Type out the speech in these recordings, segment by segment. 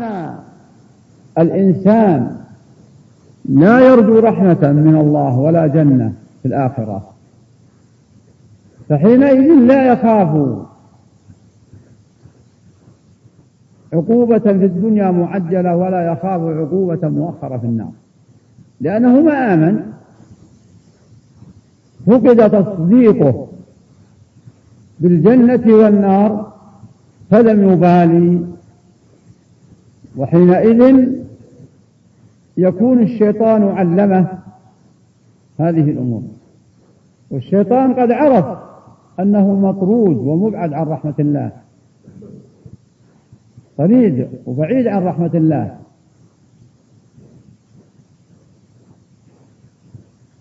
كان الإنسان لا يرجو رحمة من الله ولا جنة في الآخرة. فحينئذ لا يخاف عقوبة في الدنيا معجلة ولا يخاف عقوبة مؤخرة في النار. لأنه ما آمن فقد تصديقه بالجنة والنار فلم يبالي وحينئذ يكون الشيطان علمه هذه الأمور. والشيطان قد عرف أنه مطرود ومبعد عن رحمة الله. طريد وبعيد عن رحمة الله.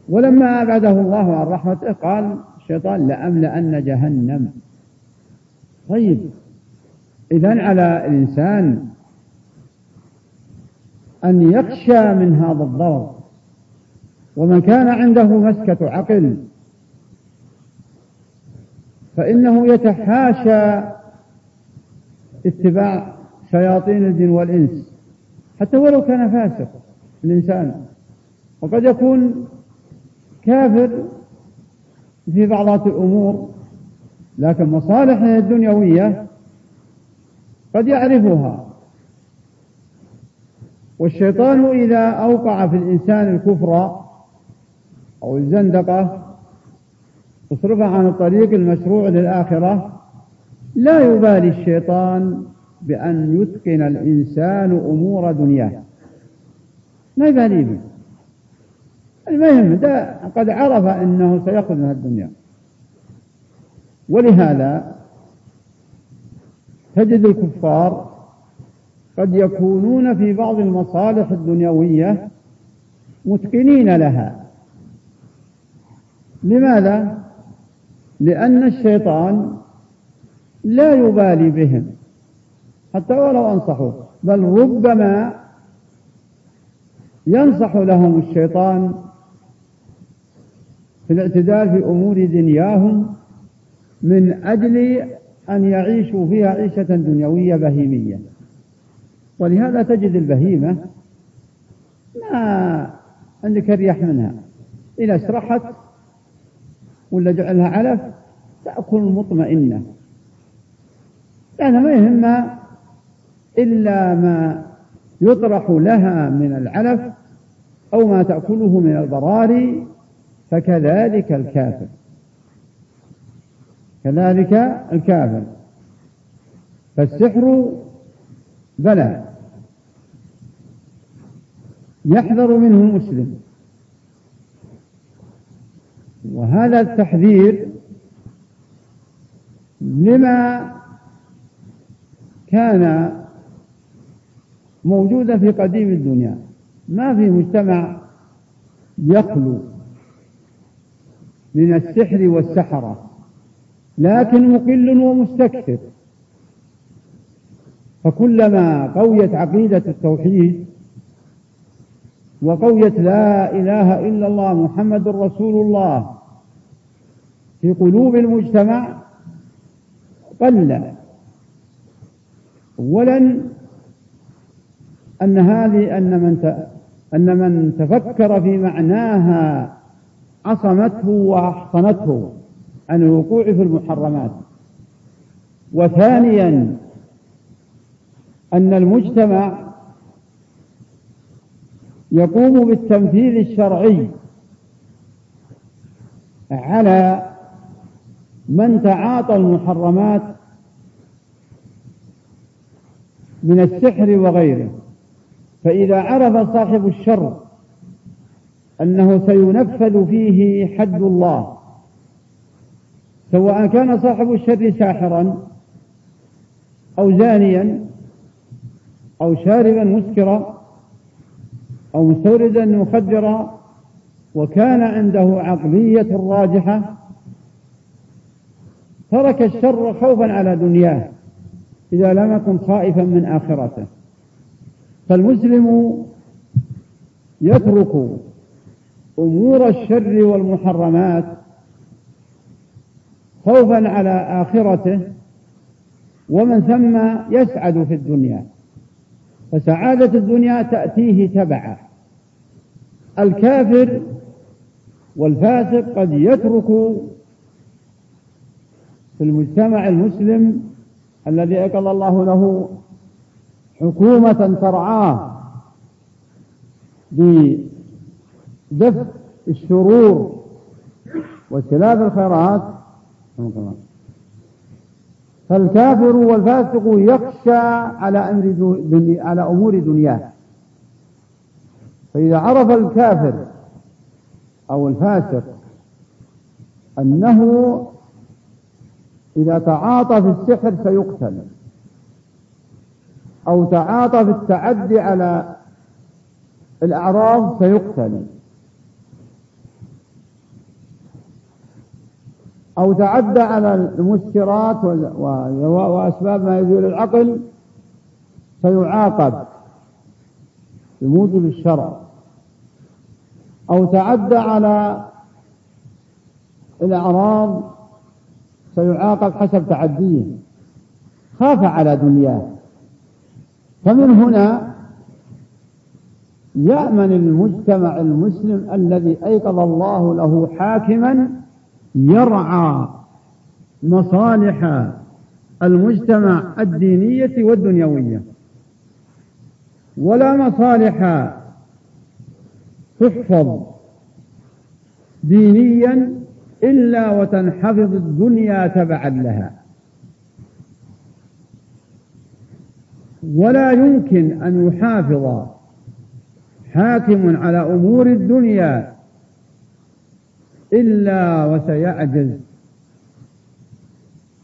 ولما أبعده الله عن رحمته قال الشيطان لأملأن جهنم. طيب إذا على الإنسان أن يخشى من هذا الضرر. ومن كان عنده مسكة عقل فإنه يتحاشى اتباع شياطين الجن والإنس حتى ولو كان فاسق الإنسان. وقد يكون كافر في بعض الأمور لكن مصالحه الدنيوية قد يعرفها. والشيطان إذا أوقع في الإنسان الكفر أو الزندقة تصرفه عن الطريق المشروع للآخرة لا يبالي الشيطان بأن يتقن الإنسان أمور دنياه. ما يبالي به. المهم ده قد عرف أنه سيأخذ من الدنيا. ولهذا تجد الكفار قد يكونون في بعض المصالح الدنيوية متقنين لها. لماذا؟ لأن الشيطان لا يبالي بهم. حتى ولو أنصحوا بل ربما ينصح لهم الشيطان في الاعتدال في أمور دنياهم من أجل أن يعيشوا فيها عيشة دنيوية بهيمية. ولهذا تجد البهيمة ما عندك اريح منها. إذا اسرحت ولا جعلها علف تأكل مطمئنة لأنها ما يهمها إلا ما يطرح لها من العلف أو ما تأكله من البراري فكذلك الكافر. كذلك الكافر. فالسحر بلى. يحذر منه المسلم. وهذا التحذير لما كان موجودا في قديم الدنيا. ما في مجتمع يخلو من السحر والسحرة لكن مقل ومستكثر. فكلما قويت عقيدة التوحيد وقويت لا إله إلا الله محمد رسول الله في قلوب المجتمع قل أولا أن هذه أن من أن من تفكر في معناها عصمته وأحصنته عن الوقوع في المحرمات. وثانيا أن المجتمع يقوم بالتنفيذ الشرعي على من تعاطى المحرمات من السحر وغيره. فإذا عرف صاحب الشر أنه سينفذ فيه حد الله سواء كان صاحب الشر ساحرا أو زانيا أو شاربا مسكرا أو مستوردا مخدرا وكان عنده عقلية راجحة ترك الشر خوفا على دنياه إذا لم يكن خائفا من آخرته. فالمسلم يترك أمور الشر والمحرمات خوفا على آخرته ومن ثم يسعد في الدنيا. فسعادة الدنيا تأتيه تبعا. الكافر والفاسق قد يترك في المجتمع المسلم الذي أقل الله له حكومة ترعاه بدفع الشرور واجتلاب الخيرات. فالكافر والفاسق يخشى على أمر على أمور دنياه. فإذا عرف الكافر أو الفاسق أنه إذا تعاطى في السحر سيقتل أو تعاطى في التعدي على الأعراض سيقتل. أو تعدى على المسكرات وأسباب ما يزول العقل فيعاقب بموجب الشرع. أو تعدى على الأعراض سيعاقب حسب تعديه. خاف على دنياه. فمن هنا يأمن المجتمع المسلم الذي أيقظ الله له حاكما يرعى مصالح المجتمع الدينية والدنيوية. ولا مصالح تحفظ دينيا إلا وتنحفظ الدنيا تبعا لها. ولا يمكن أن يحافظ حاكم على أمور الدنيا إلا وسيعجز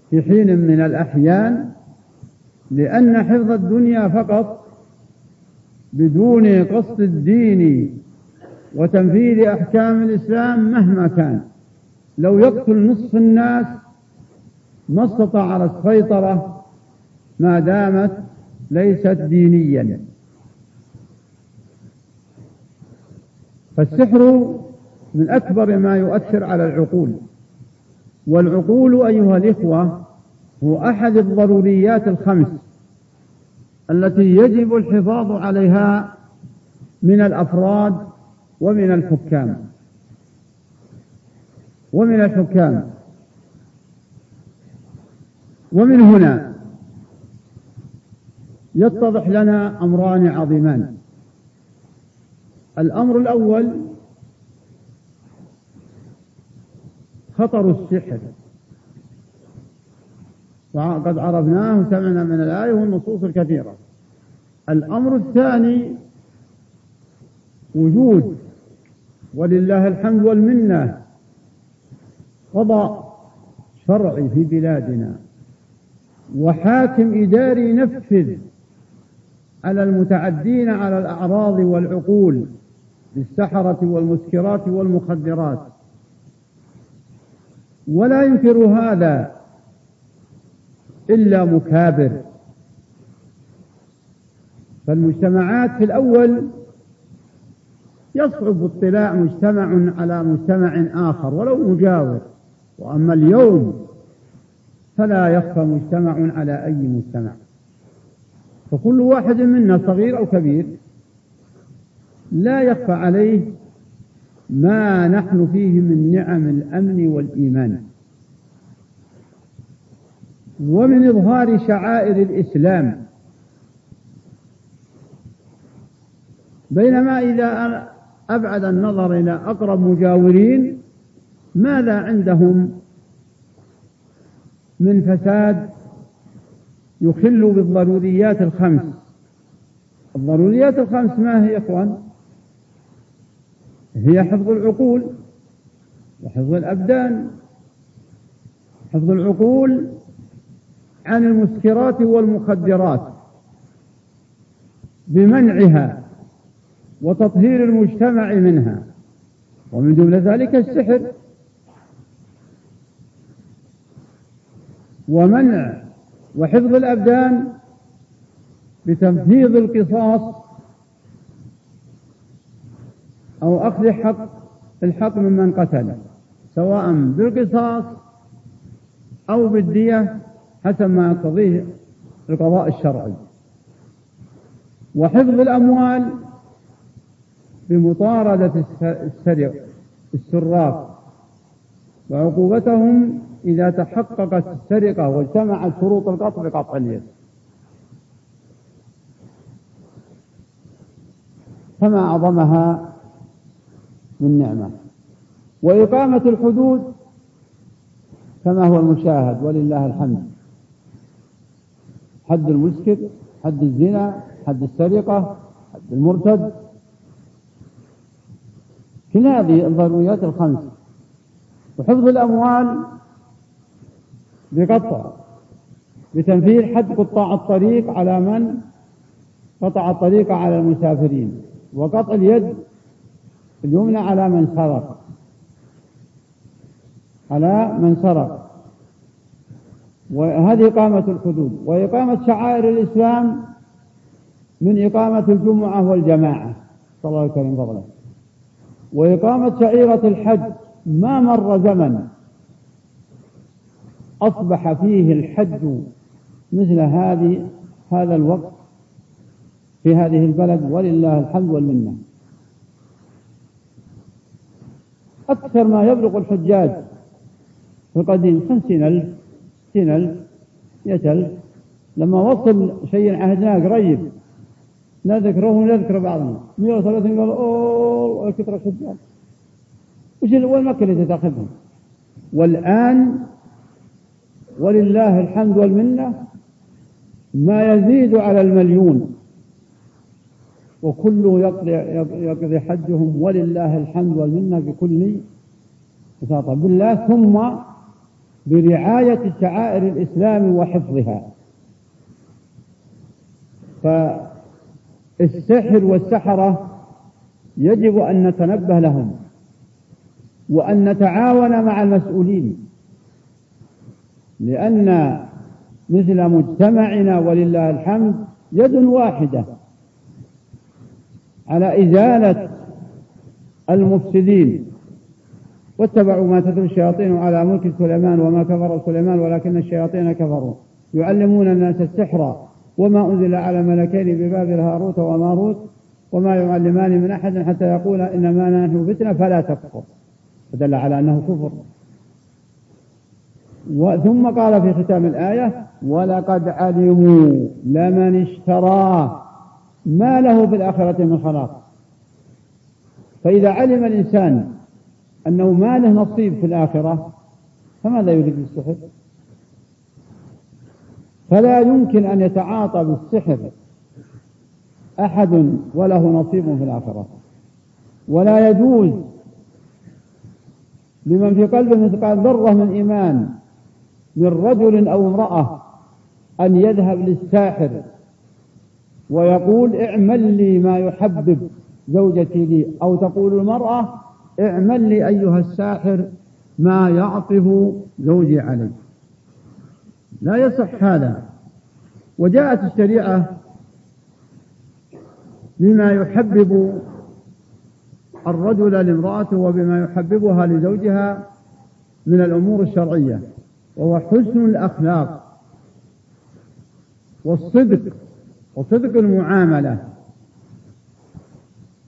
في حين من الأحيان لأن حفظ الدنيا فقط بدون قصد الدين وتنفيذ أحكام الإسلام مهما كان. لو يقتل نصف الناس ما استطاع على السيطرة ما دامت ليست دينيا. فالسحر من أكبر ما يؤثر على العقول. والعقول أيها الإخوة هو أحد الضروريات الخمس التي يجب الحفاظ عليها من الأفراد ومن الحكام. ومن الحكام. ومن هنا يتضح لنا أمران عظيمان. الأمر الأول خطر السحر. وقد عرفناه وسمعنا من الآية والنصوص الكثيرة. الأمر الثاني وجود ولله الحمد والمنة قضاء شرعي في بلادنا. وحاكم إداري ينفذ على المتعدين على الأعراض والعقول بالسحرة والمسكرات والمخدرات. ولا ينكر هذا إلا مكابر. فالمجتمعات في الأول يصعب اطلاع مجتمع على مجتمع آخر ولو مجاور وأما اليوم فلا يخفى مجتمع على أي مجتمع. فكل واحد منا صغير أو كبير لا يخفى عليه ما نحن فيه من نعم الأمن والإيمان. ومن إظهار شعائر الإسلام. بينما إذا أبعد النظر إلى أقرب مجاورين ماذا عندهم؟ من فساد يخل بالضروريات الخمس. الضروريات الخمس ما هي يا إخوان؟ هي حفظ العقول وحفظ الأبدان حفظ العقول عن المسكرات والمخدرات بمنعها وتطهير المجتمع منها ومن جملة ذلك السحر. ومنع وحفظ الأبدان بتنفيذ القصاص أو أخذ حق الحق ممن قتل سواء بالقصاص أو بالدية حسب ما يقتضيه القضاء الشرعي. وحفظ الأموال بمطاردة السرق السراق. وعقوبتهم إذا تحققت السرقة واجتمعت شروط القطع بقطع اليد فما أعظمها من نعمة. وإقامة الحدود كما هو المشاهد ولله الحمد. حد المسكر حد الزنا حد السرقة حد المرتد. كل هذه الضروريات الخمس. وحفظ الأموال بقطع بتنفيذ حد قطاع الطريق على من قطع الطريق على المسافرين. وقطع اليد اليمنى على من سرق. على من سرق. وهذه إقامة الحدود. وإقامة شعائر الإسلام من إقامة الجمعة والجماعة. صلى الله عليه وسلم فضله. وإقامة شعيرة الحج ما مر زمن أصبح فيه الحج مثل هذه هذا الوقت في هذه البلد ولله الحمد والمنة. أكثر ما يبلغ الحجاج. في القديم خمسين ألف ستين ألف مئة ألف لما وصل شيء عهدناه قريب نذكره ونذكر بعضنا. 130 قال أوه كثر الحجاج وش وين مكة اللي تاخذهم والآن ولله الحمد والمنة ما يزيد على المليون. وكله يقضي, يقضي حجهم ولله الحمد والمنة بكل بساطة. بالله ثم برعاية شعائر الإسلام وحفظها. فالسحر والسحرة يجب أن نتنبه لهم وأن نتعاون مع المسؤولين لأن مثل مجتمعنا ولله الحمد يد واحدة. على إزالة المفسدين. واتبعوا ما تتلو الشياطين على ملك سليمان وما كفر سليمان ولكن الشياطين كفروا. يعلمون الناس السحر وما أنزل على ملكين ببابل هاروت وماروت وما يعلمان من أحد حتى يقول إنما نحن فتنة فلا تكفر. فدل على أنه كفر. ثم قال في ختام الآية ولقد علموا لمن اشتراه ما له في الآخرة من خلاق. فإذا علم الإنسان أنه ما له نصيب في الآخرة فماذا يريد بالسحر؟ فلا يمكن أن يتعاطى بالسحر أحد وله نصيب في الآخرة. ولا يجوز لمن في قلبه مثقال ذرة من إيمان من رجل أو امرأة أن يذهب للساحر ويقول اعمل لي ما يحبب زوجتي لي. أو تقول المرأة اعمل لي أيها الساحر ما يعطف زوجي علي. لا يصح هذا. وجاءت الشريعة بما يحبب الرجل لامرأته وبما يحببها لزوجها من الأمور الشرعية وهو حسن الأخلاق والصدق. وصدق المعاملة.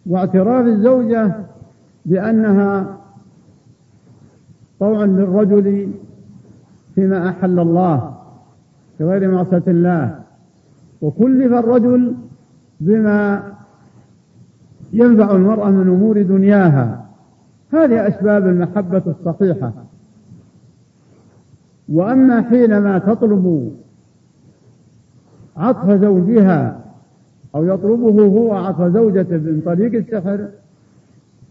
واعتراف الزوجة بأنها طوعا للرجل فيما أحل الله في غير معصية الله. وكلف الرجل بما ينفع المرأة من أمور دنياها. هذه أسباب المحبة الصحيحة. وأما حينما تطلب عطف زوجها أو يطلبه هو عطف زوجته من طريق السحر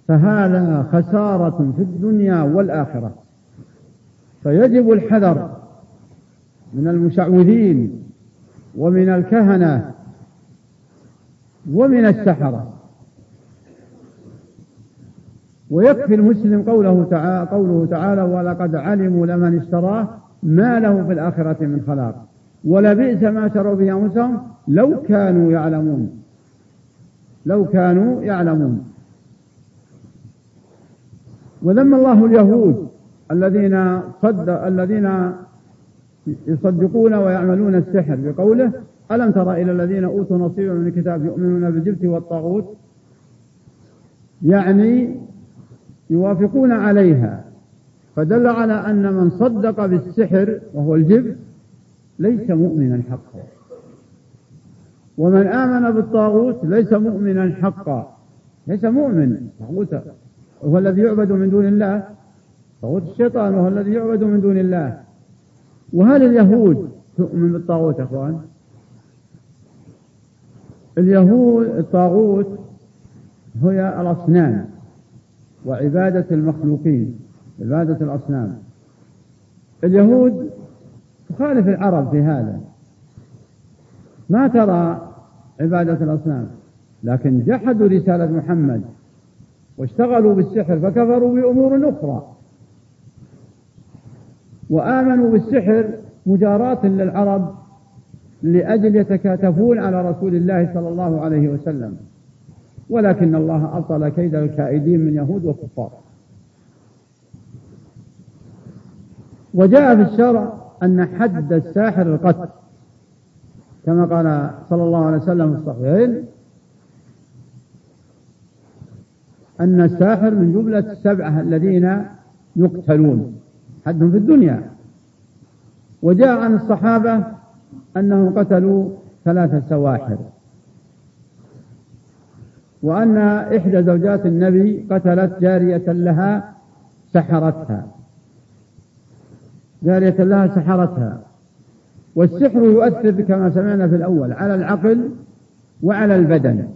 فهذا خسارة في الدنيا والآخرة. فيجب الحذر من المشعوذين ومن الكهنة ومن السحرة. ويكفي المسلم قوله تعالى, قوله تعالى ولقد علموا لمن اشتراه ما له في الآخرة من خلاق. ولبئس ما شروا به أنفسهم لو كانوا يعلمون. لو كانوا يعلمون. وذم الله اليهود الذين صد الذين يصدقون ويعملون السحر بقوله ألم تر إلى الذين أوتوا نصيبا من الكتاب يؤمنون بالجبت والطاغوت؟ يعني يوافقون عليها. فدل على أن من صدق بالسحر وهو الجبت ليس مؤمنا حقا. ومن آمن بالطاغوت ليس مؤمنا حقا. ليس مؤمن. طاغوت هو الذي يعبد من دون الله. طاغوت الشيطان وهو الذي يعبد من دون الله. وهل اليهود تؤمن بالطاغوت يا إخوان؟ اليهود الطاغوت هي الأصنام وعبادة المخلوقين عبادة الأصنام. اليهود تخالف العرب في هذا. ما ترى عبادة الأصنام لكن جحدوا رسالة محمد واشتغلوا بالسحر فكفروا بأمور أخرى. وآمنوا بالسحر مجاراة للعرب لأجل يتكاتفون على رسول الله صلى الله عليه وسلم. ولكن الله أبطل كيد الكائدين من يهود وكفار. وجاء في الشرع أن حد الساحر القتل كما قال صلى الله عليه وسلم في الصحيحين أن الساحر من جملة السبعة الذين يقتلون حدهم في الدنيا. وجاء عن الصحابة أنهم قتلوا ثلاثة سواحر. وأن إحدى زوجات النبي قتلت جارية لها سحرتها. جارية لها سحرتها. والسحر يؤثر كما سمعنا في الأول على العقل وعلى البدن.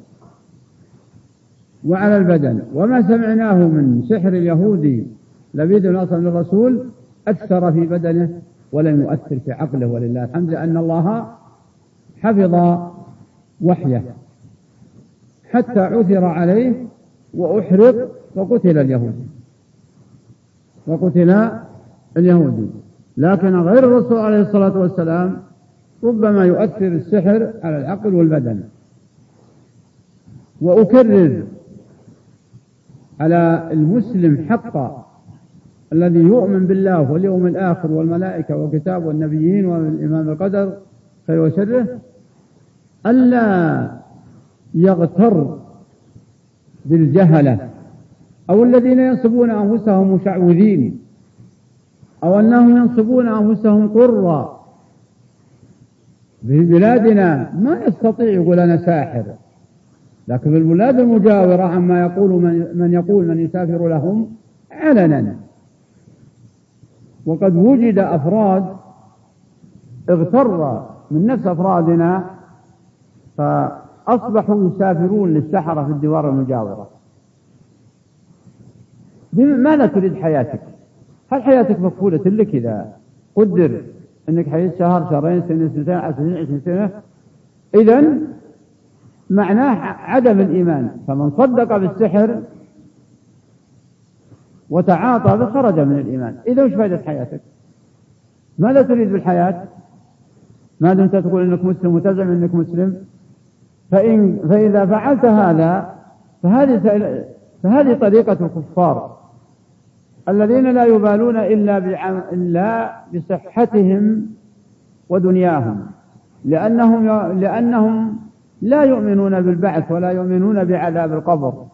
وعلى البدن. وما سمعناه من سحر اليهودي لبيد بن أصل الرسول أثر في بدنه ولم يؤثر في عقله ولله الحمد لأن الله حفظ وحيه. حتى عثر عليه وأحرق وقتل اليهودي. وقتل اليهودي. لكن غير الرسول عليه الصلاة والسلام ربما يؤثر السحر على العقل والبدن. وأكرر على المسلم حقا الذي يؤمن بالله واليوم الآخر والملائكة والكتاب والنبيين والإمام القدر خير وشره ألا يغتر بالجهلة أو الذين ينصبون أنفسهم مشعوذين أو أنهم ينصبون أنفسهم قرا في بلادنا ما يستطيع يقول أنا ساحر. لكن في البلاد المجاورة عما يقول من, من يقول من يسافر لهم علنا. وقد وجد أفراد اغتر من نفس أفرادنا فأصبحوا يسافرون للسحرة في الدوار المجاورة. ماذا تريد حياتك؟ هل حياتك مكفولة لك إذا قدر أنك حيث شهر شهرين سنة سنتين عشر سنين سنة؟ إذا معناه عدم الإيمان. فمن صدق بالسحر وتعاطى بخرج من الإيمان. إذا وش فائدة حياتك؟ ماذا تريد بالحياة؟ ما دمت تقول إنك مسلم وتزعم إنك مسلم؟ فإن فإذا فعلت هذا فهذه فهذه طريقة الكفار. الذين لا يبالون إلا إلا بصحتهم ودنياهم. لأنهم لأنهم لا يؤمنون بالبعث ولا يؤمنون بعذاب القبر.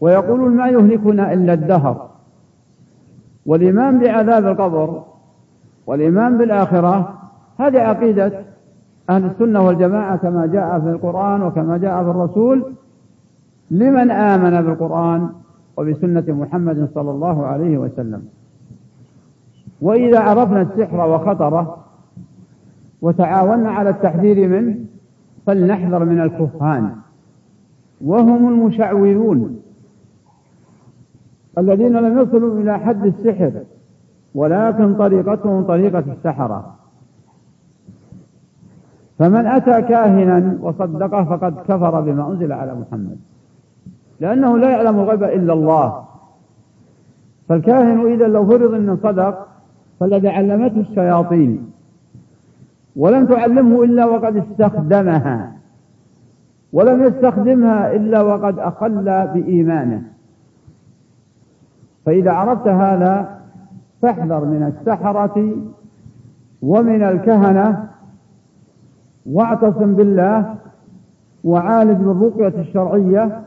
ويقولون ما يهلكنا إلا الدهر. والإيمان بعذاب القبر والإيمان بالآخرة هذه عقيدة أهل السنة والجماعة كما جاء في القرآن وكما جاء في الرسول. لمن آمن بالقرآن وبسنة محمد صلى الله عليه وسلم. وإذا عرفنا السحر وخطره وتعاوننا على التحذير منه فلنحذر من الكهان. وهم المشعوذون الذين لم يصلوا إلى حد السحر ولكن طريقتهم طريقة السحرة. فمن أتى كاهنا وصدقه فقد كفر بما أنزل على محمد. لأنه لا يعلم الغيب إلا الله. فالكاهن إذا لو فرض أنه صدق فالذي علمته الشياطين. ولم تعلمه إلا وقد استخدمها. ولم يستخدمها إلا وقد أخل بإيمانه. فإذا عرفت هذا فاحذر من السحرة ومن الكهنة واعتصم بالله وعالج بالرقية الشرعية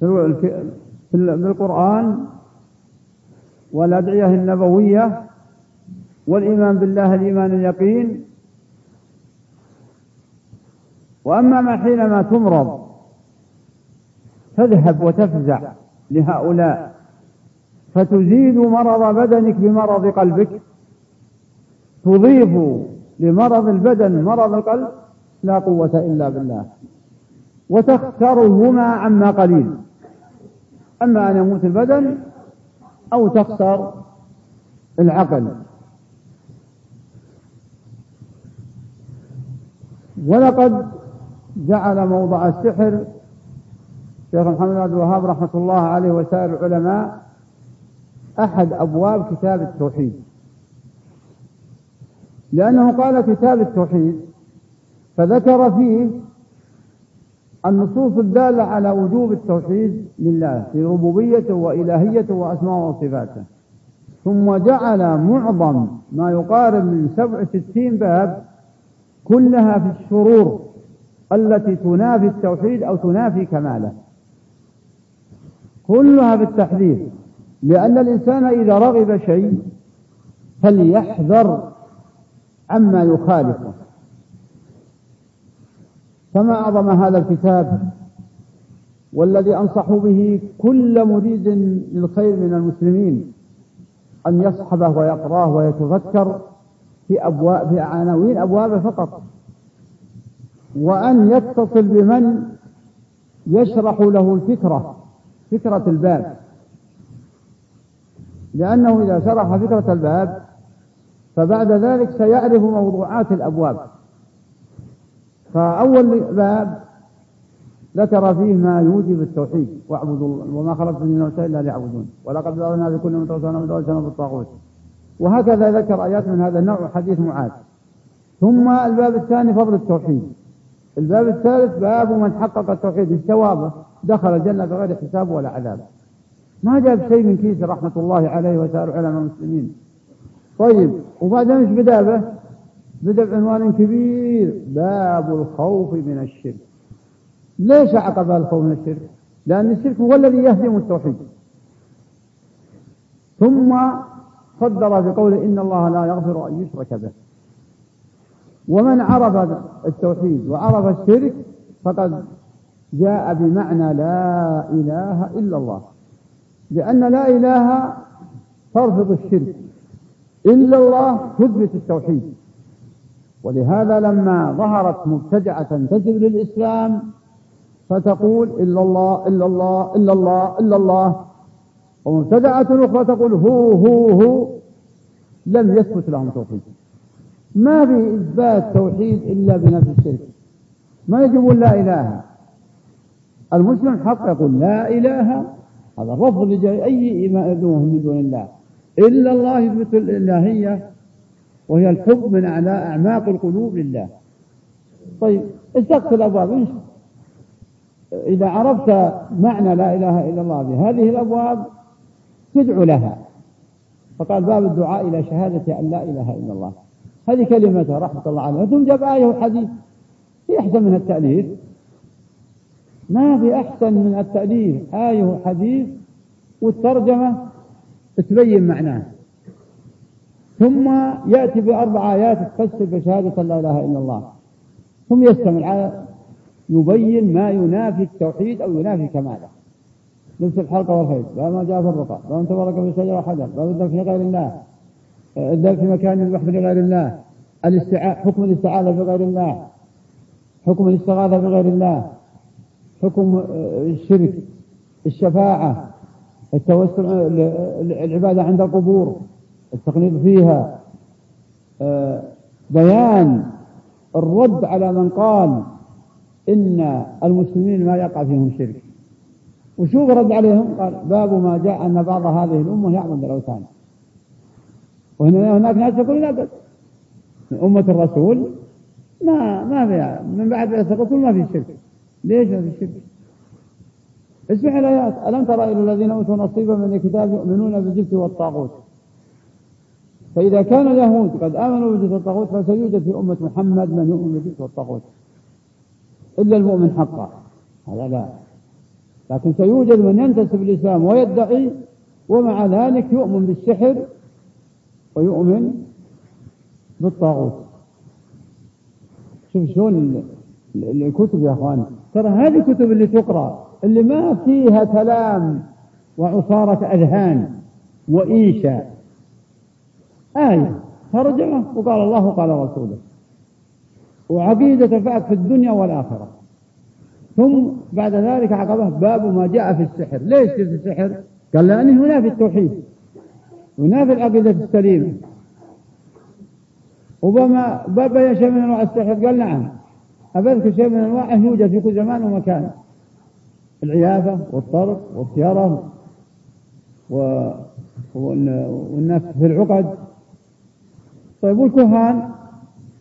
في القرآن والأدعية النبوية والإيمان بالله الإيمان اليقين. وأما ما حينما تمرض تذهب وتفزع لهؤلاء فتزيد مرض بدنك بمرض قلبك. تضيف لمرض البدن مرض القلب لا قوة إلا بالله. وتخسرهما عما قليل. أما أن يموت البدن أو تخسر العقل. ولقد جعل موضع السحر شيخ محمد عبد الوهاب رحمة الله عليه وسائر العلماء أحد أبواب كتاب التوحيد. لأنه قال كتاب التوحيد فذكر فيه النصوص الدالة على وجوب التوحيد لله في ربوبيته وإلهيته وأسماءه وصفاته. ثم جعل معظم ما يقارب من سبع ستين باب كلها في الشرور التي تنافي التوحيد أو تنافي كماله. كلها في التحذير لأن الإنسان إذا رغب شيء فليحذر عما يخالفه. فما أعظم هذا الكتاب والذي أنصح به كل مريد للخير من المسلمين أن يصحبه ويقرأه ويتذكر في أبواب في عناوين أبوابه فقط. وأن يتصل بمن يشرح له الفكرة فكرة الباب. لأنه إذا شرح فكرة الباب فبعد ذلك سيعرف موضوعات الأبواب. فأول باب ذكر فيه ما يوجب التوحيد واعبدوا وما خلقت الجن والانس إلا ليعبدون ولقد ذرنا لكل من توسعنا من دول بالطاغوت. وهكذا ذكر آيات من هذا النوع حديث معاذ. ثم الباب الثاني فضل التوحيد. الباب الثالث باب من حقق التوحيد الثواب دخل الجنة بغير حساب ولا عذاب. ما جاب شيء من كيس رحمة الله عليه وسائر علماء المسلمين. طيب وبعدين إيش بدأ به؟ بدا بعنوان كبير. باب الخوف من الشرك. ليش عقب الخوف من الشرك؟ لأن الشرك هو الذي يهدم التوحيد. ثم صدر بقوله إن الله لا يغفر أن يشرك به. ومن عرف التوحيد وعرف الشرك فقد جاء بمعنى لا إله إلا الله. لأن لا إله ترفض الشرك. إلا الله تثبت التوحيد. ولهذا لما ظهرت مبتدعة تنتسب للإسلام فتقول إلا الله إلا الله إلا الله إلا الله. ومبتدعة أخرى تقول هو هو هو. لم يثبت لهم توحيد. ما في إثبات توحيد إلا بنفس الشرك. ما يجب لا إله. المسلم حق يقول لا إله. هذا الرفض لأي أي من دون الله. إلا الله يثبت الإلهية. وهي الحب من أعلى أعماق القلوب لله. طيب استقص الأبواب إذا عرفت معنى لا إله إلا الله بهذه الأبواب تدعو لها. فقال باب الدعاء إلى شهادة أن لا إله إلا الله. هذه كلمته رحمة الله عليه ثم جاب آية وحديث في أحسن من التأليف. ما في أحسن من التأليف؟ آية وحديث والترجمة تبين معناه ثم يأتي بأربع آيات تفسر بشهادة لا إله إلا الله. ثم يستمر على يبين ما ينافي التوحيد أو ينافي كماله. لبس الحلقة والخيط باب ما جاء في الرقى. باب تبارك في الشجرة حجر. باب الذبح لغير الله. الذبح في مكان يذبح لغير الله. الاستعاء حكم الاستعاذة بغير الله. حكم الاستغاثة بغير الله. حكم آه، الشرك الشفاعة التوسل العبادة عند القبور. التقليد فيها آه، بيان الرد على من قال إن المسلمين ما يقع فيهم شرك. وشوف رد عليهم قال باب ما جاء أن بعض هذه الأمة يعبد الأوثان وهنا هناك ناس يقول لا بد. أمة الرسول ما ما في من بعد الرسول ما في شرك. ليش ما في شرك؟ اسمع الآيات. ألم ترى إلى الذين أوتوا نصيبا من الكتاب يؤمنون بالجبت والطاغوت؟ فإذا كان اليهود قد آمنوا بالجبت والطاغوت فسيوجد في أمة محمد من يؤمن بالجبت والطاغوت إلا المؤمن حقا. هذا لا. لكن سيوجد من ينتسب الإسلام ويدعي ومع ذلك يؤمن بالسحر ويؤمن بالطاغوت. شوف شلون الكتب يا أخوان. ترى هذه الكتب اللي تقرأ اللي ما فيها كلام وعصارة أذهان وإيشا آية ترجمة وقال الله وقال رسوله. وعقيدة فأت في الدنيا والآخرة. ثم بعد ذلك عقبه باب ما جاء في السحر. ليش في السحر؟ قال لأنه ينافي التوحيد. وينافي العقيدة السليمة وبما باب شيء من أنواع السحر؟ قال نعم. أبذكر شيء من أنواعه يوجد في كل زمان ومكان. العيافة والطرق والطيرة و... والناس في العقد. طيب والكهان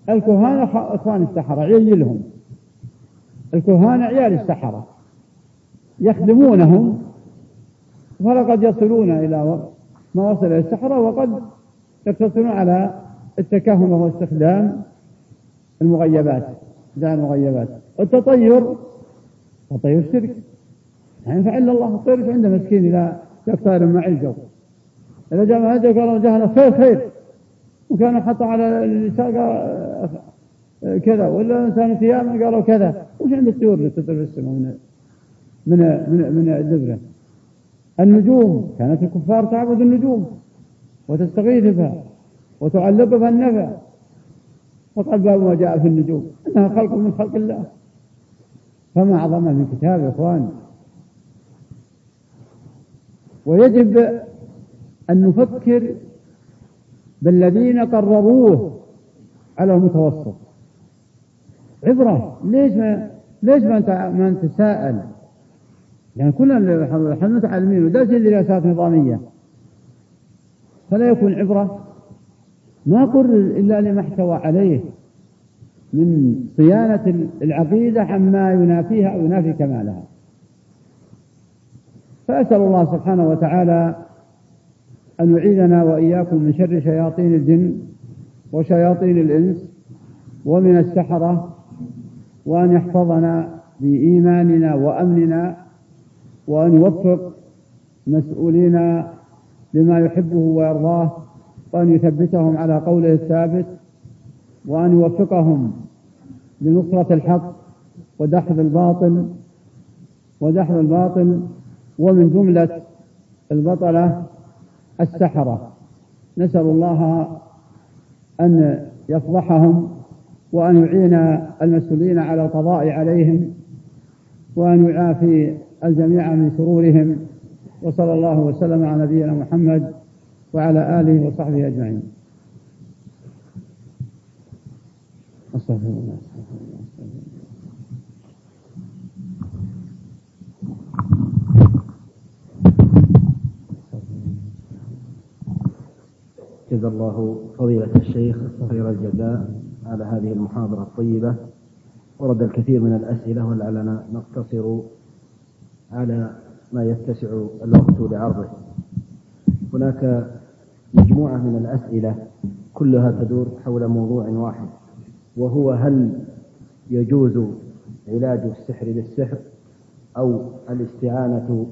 الكهان إخوان السحرة عيالهم الكهان عيال السحرة يخدمونهم فلقد يصلون إلى ما وصل إلى السحرة وقد يقتصرون على التكهن وهو استخدام المغيبات دع المغيبات. التطير تطير شرك. لا ينفع إلا الله الطير عنده مسكين إذا يقترب مع الجو. إذا جاء مع الجو قالوا جهل خير خير. وكانوا حطوا على النساء كذا. ولا إنسان ثيابا قالوا كذا. وش عند الطيور اللي تطير في السماء من من من من الدبرة. النجوم كانت الكفار تعبد النجوم وتستغيث بها وتعلق بها النفع وقد باب ما جاء في النجوم. إنها خلق من خلق الله. فما أعظم من كتاب يا إخوان. ويجب أن نفكر بالذين قرروه على المتوسط. عبرة ليش ما ليش ما ما نتساءل؟ يعني كلنا إحنا متعلمين ودرسين دراسات نظامية. فلا يكون عبرة. ما قرر إلا لما احتوى عليه. من صيانة العقيدة عما ينافيها أو ينافي كمالها. فأسأل الله سبحانه وتعالى أن يعيذنا وإياكم من شر شياطين الجن وشياطين الإنس ومن السحرة وأن يحفظنا بإيماننا وأمننا وأن يوفق مسؤولين لما يحبه ويرضاه وأن يثبتهم على قوله الثابت وأن يوفقهم لنصرة الحق ودحض الباطل ودحض الباطل ومن جملة البطلة السحرة. نسأل الله أن يفضحهم وأن يعين المسؤولين على القضاء عليهم وأن يعافي الجميع من شرورهم. وصلى الله وسلم على نبينا محمد وعلى آله وصحبه أجمعين. أستغفر الله. جزا الله فضيلة الشيخ خير الجزاء على هذه المحاضرة الطيبة ورد الكثير من الأسئلة ولعلنا نقتصر على ما يتسع الوقت لعرضه. هناك مجموعة من الأسئلة كلها تدور حول موضوع واحد وهو هل يجوز علاج السحر بالسحر أو الاستعانة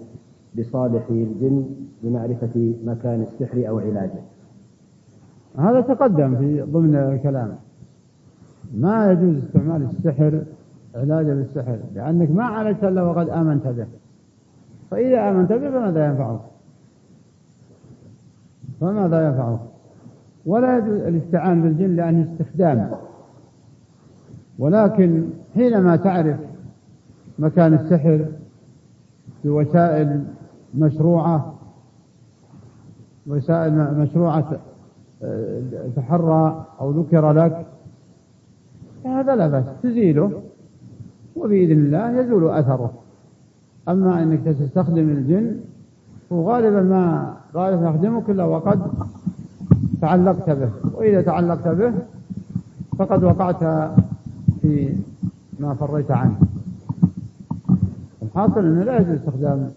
بصالح الجن لمعرفة مكان السحر أو علاجه؟ هذا تقدم في ضمن الكلام. ما يجوز استعمال السحر علاجا بالسحر لأنك ما عالجت إلا وقد آمنت به. فإذا آمنت به فماذا ينفعك؟ فماذا ينفعك؟ ولا يجوز الاستعان بالجن لأنه استخدام. ولكن حينما تعرف مكان السحر بوسائل مشروعة وسائل مشروعة تحرى أو ذكر لك هذا لا بأس تزيله وبإذن الله يزول أثره. أما أنك تستخدم الجن وغالبا ما غالبا يخدمك إلا وقد تعلقت به. وإذا تعلقت به فقد وقعت في ما فريت عنه. الحاصل أنه لا يجوز استخدام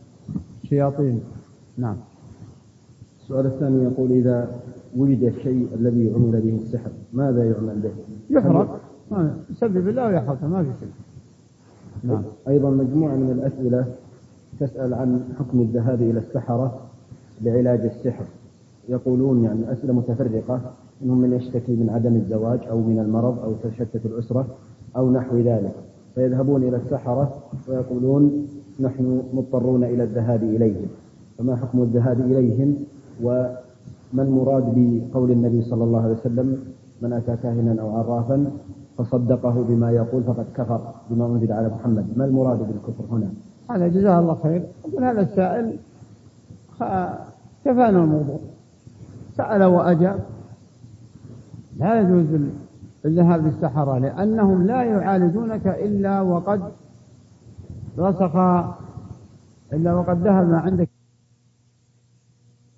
الشياطين نعم. السؤال الثاني يقول إذا وجد الشيء الذي عمل به السحر. ماذا يعمل به؟ يحرق. يسبب الله ويحرقه ما في شيء. نعم. أيضا مجموعة من الأسئلة تسأل عن حكم الذهاب إلى السحرة لعلاج السحر. يقولون يعني أسئلة متفرقة منهم من يشتكي من عدم الزواج أو من المرض أو تشتت الأسرة أو نحو ذلك. فيذهبون إلى السحرة ويقولون نحن مضطرون إلى الذهاب إليهم. فما حكم الذهاب إليهم؟ وما المراد بقول النبي صلى الله عليه وسلم من أتى كاهنا أو عرافا فصدقه بما يقول فقد كفر بما أنزل على محمد. ما المراد بالكفر هنا؟ هذا جزاه الله خير. يقول هذا السائل كفانا الموضوع. سأل وأجاب. لا يجوز الذهاب للسحرة لأنهم لا يعالجونك إلا وقد رسخ إلا وقد ذهب ما عندك